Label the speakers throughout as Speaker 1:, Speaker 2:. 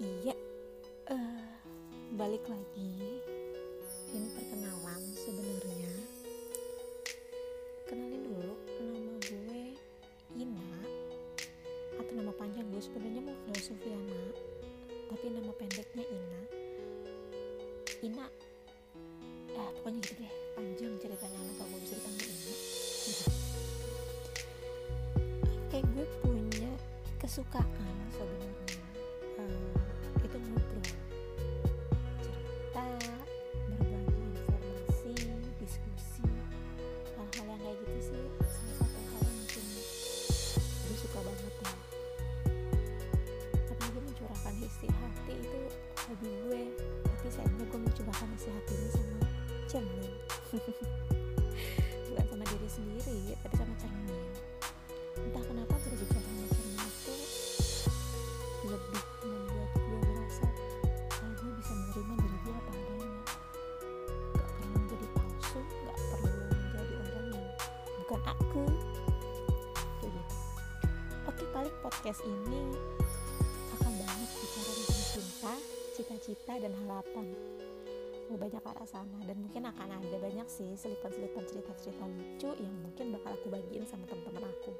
Speaker 1: Iya, eh balik lagi. Ini perkenalan sebenarnya. Kenalin dulu, nama gue Ina atau nama panjang gue sebenarnya mau Sofiana, tapi nama pendeknya Ina. Ina, eh pokoknya gitu deh, panjang ceritanya kenapa gue bisa dipanggil Ina. Oke, gue punya kesukaan mencurahkan isi hati itu hobi gue. Tapi sayangnya gue hati ini sama cermin. Bukan sama diri sendiri tapi sama cermin. Entah kenapa berbicara sama cermin itu lebih membuat gue merasa kalau gue bisa menerima diri gue apa adanya. Gak perlu menjadi palsu gak perlu menjadi orang yang bukan aku. Gitu. Oke paling podcast ini cita-cita dan harapan. Lebih banyak arah sana dan mungkin akan ada banyak sih selipan-selipan cerita-cerita lucu yang mungkin bakal aku bagiin sama teman-teman aku.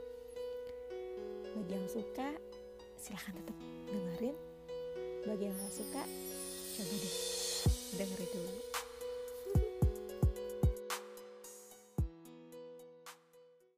Speaker 1: Bagi yang suka silahkan tetap dengerin. Bagi yang gak suka coba deh dengerin dulu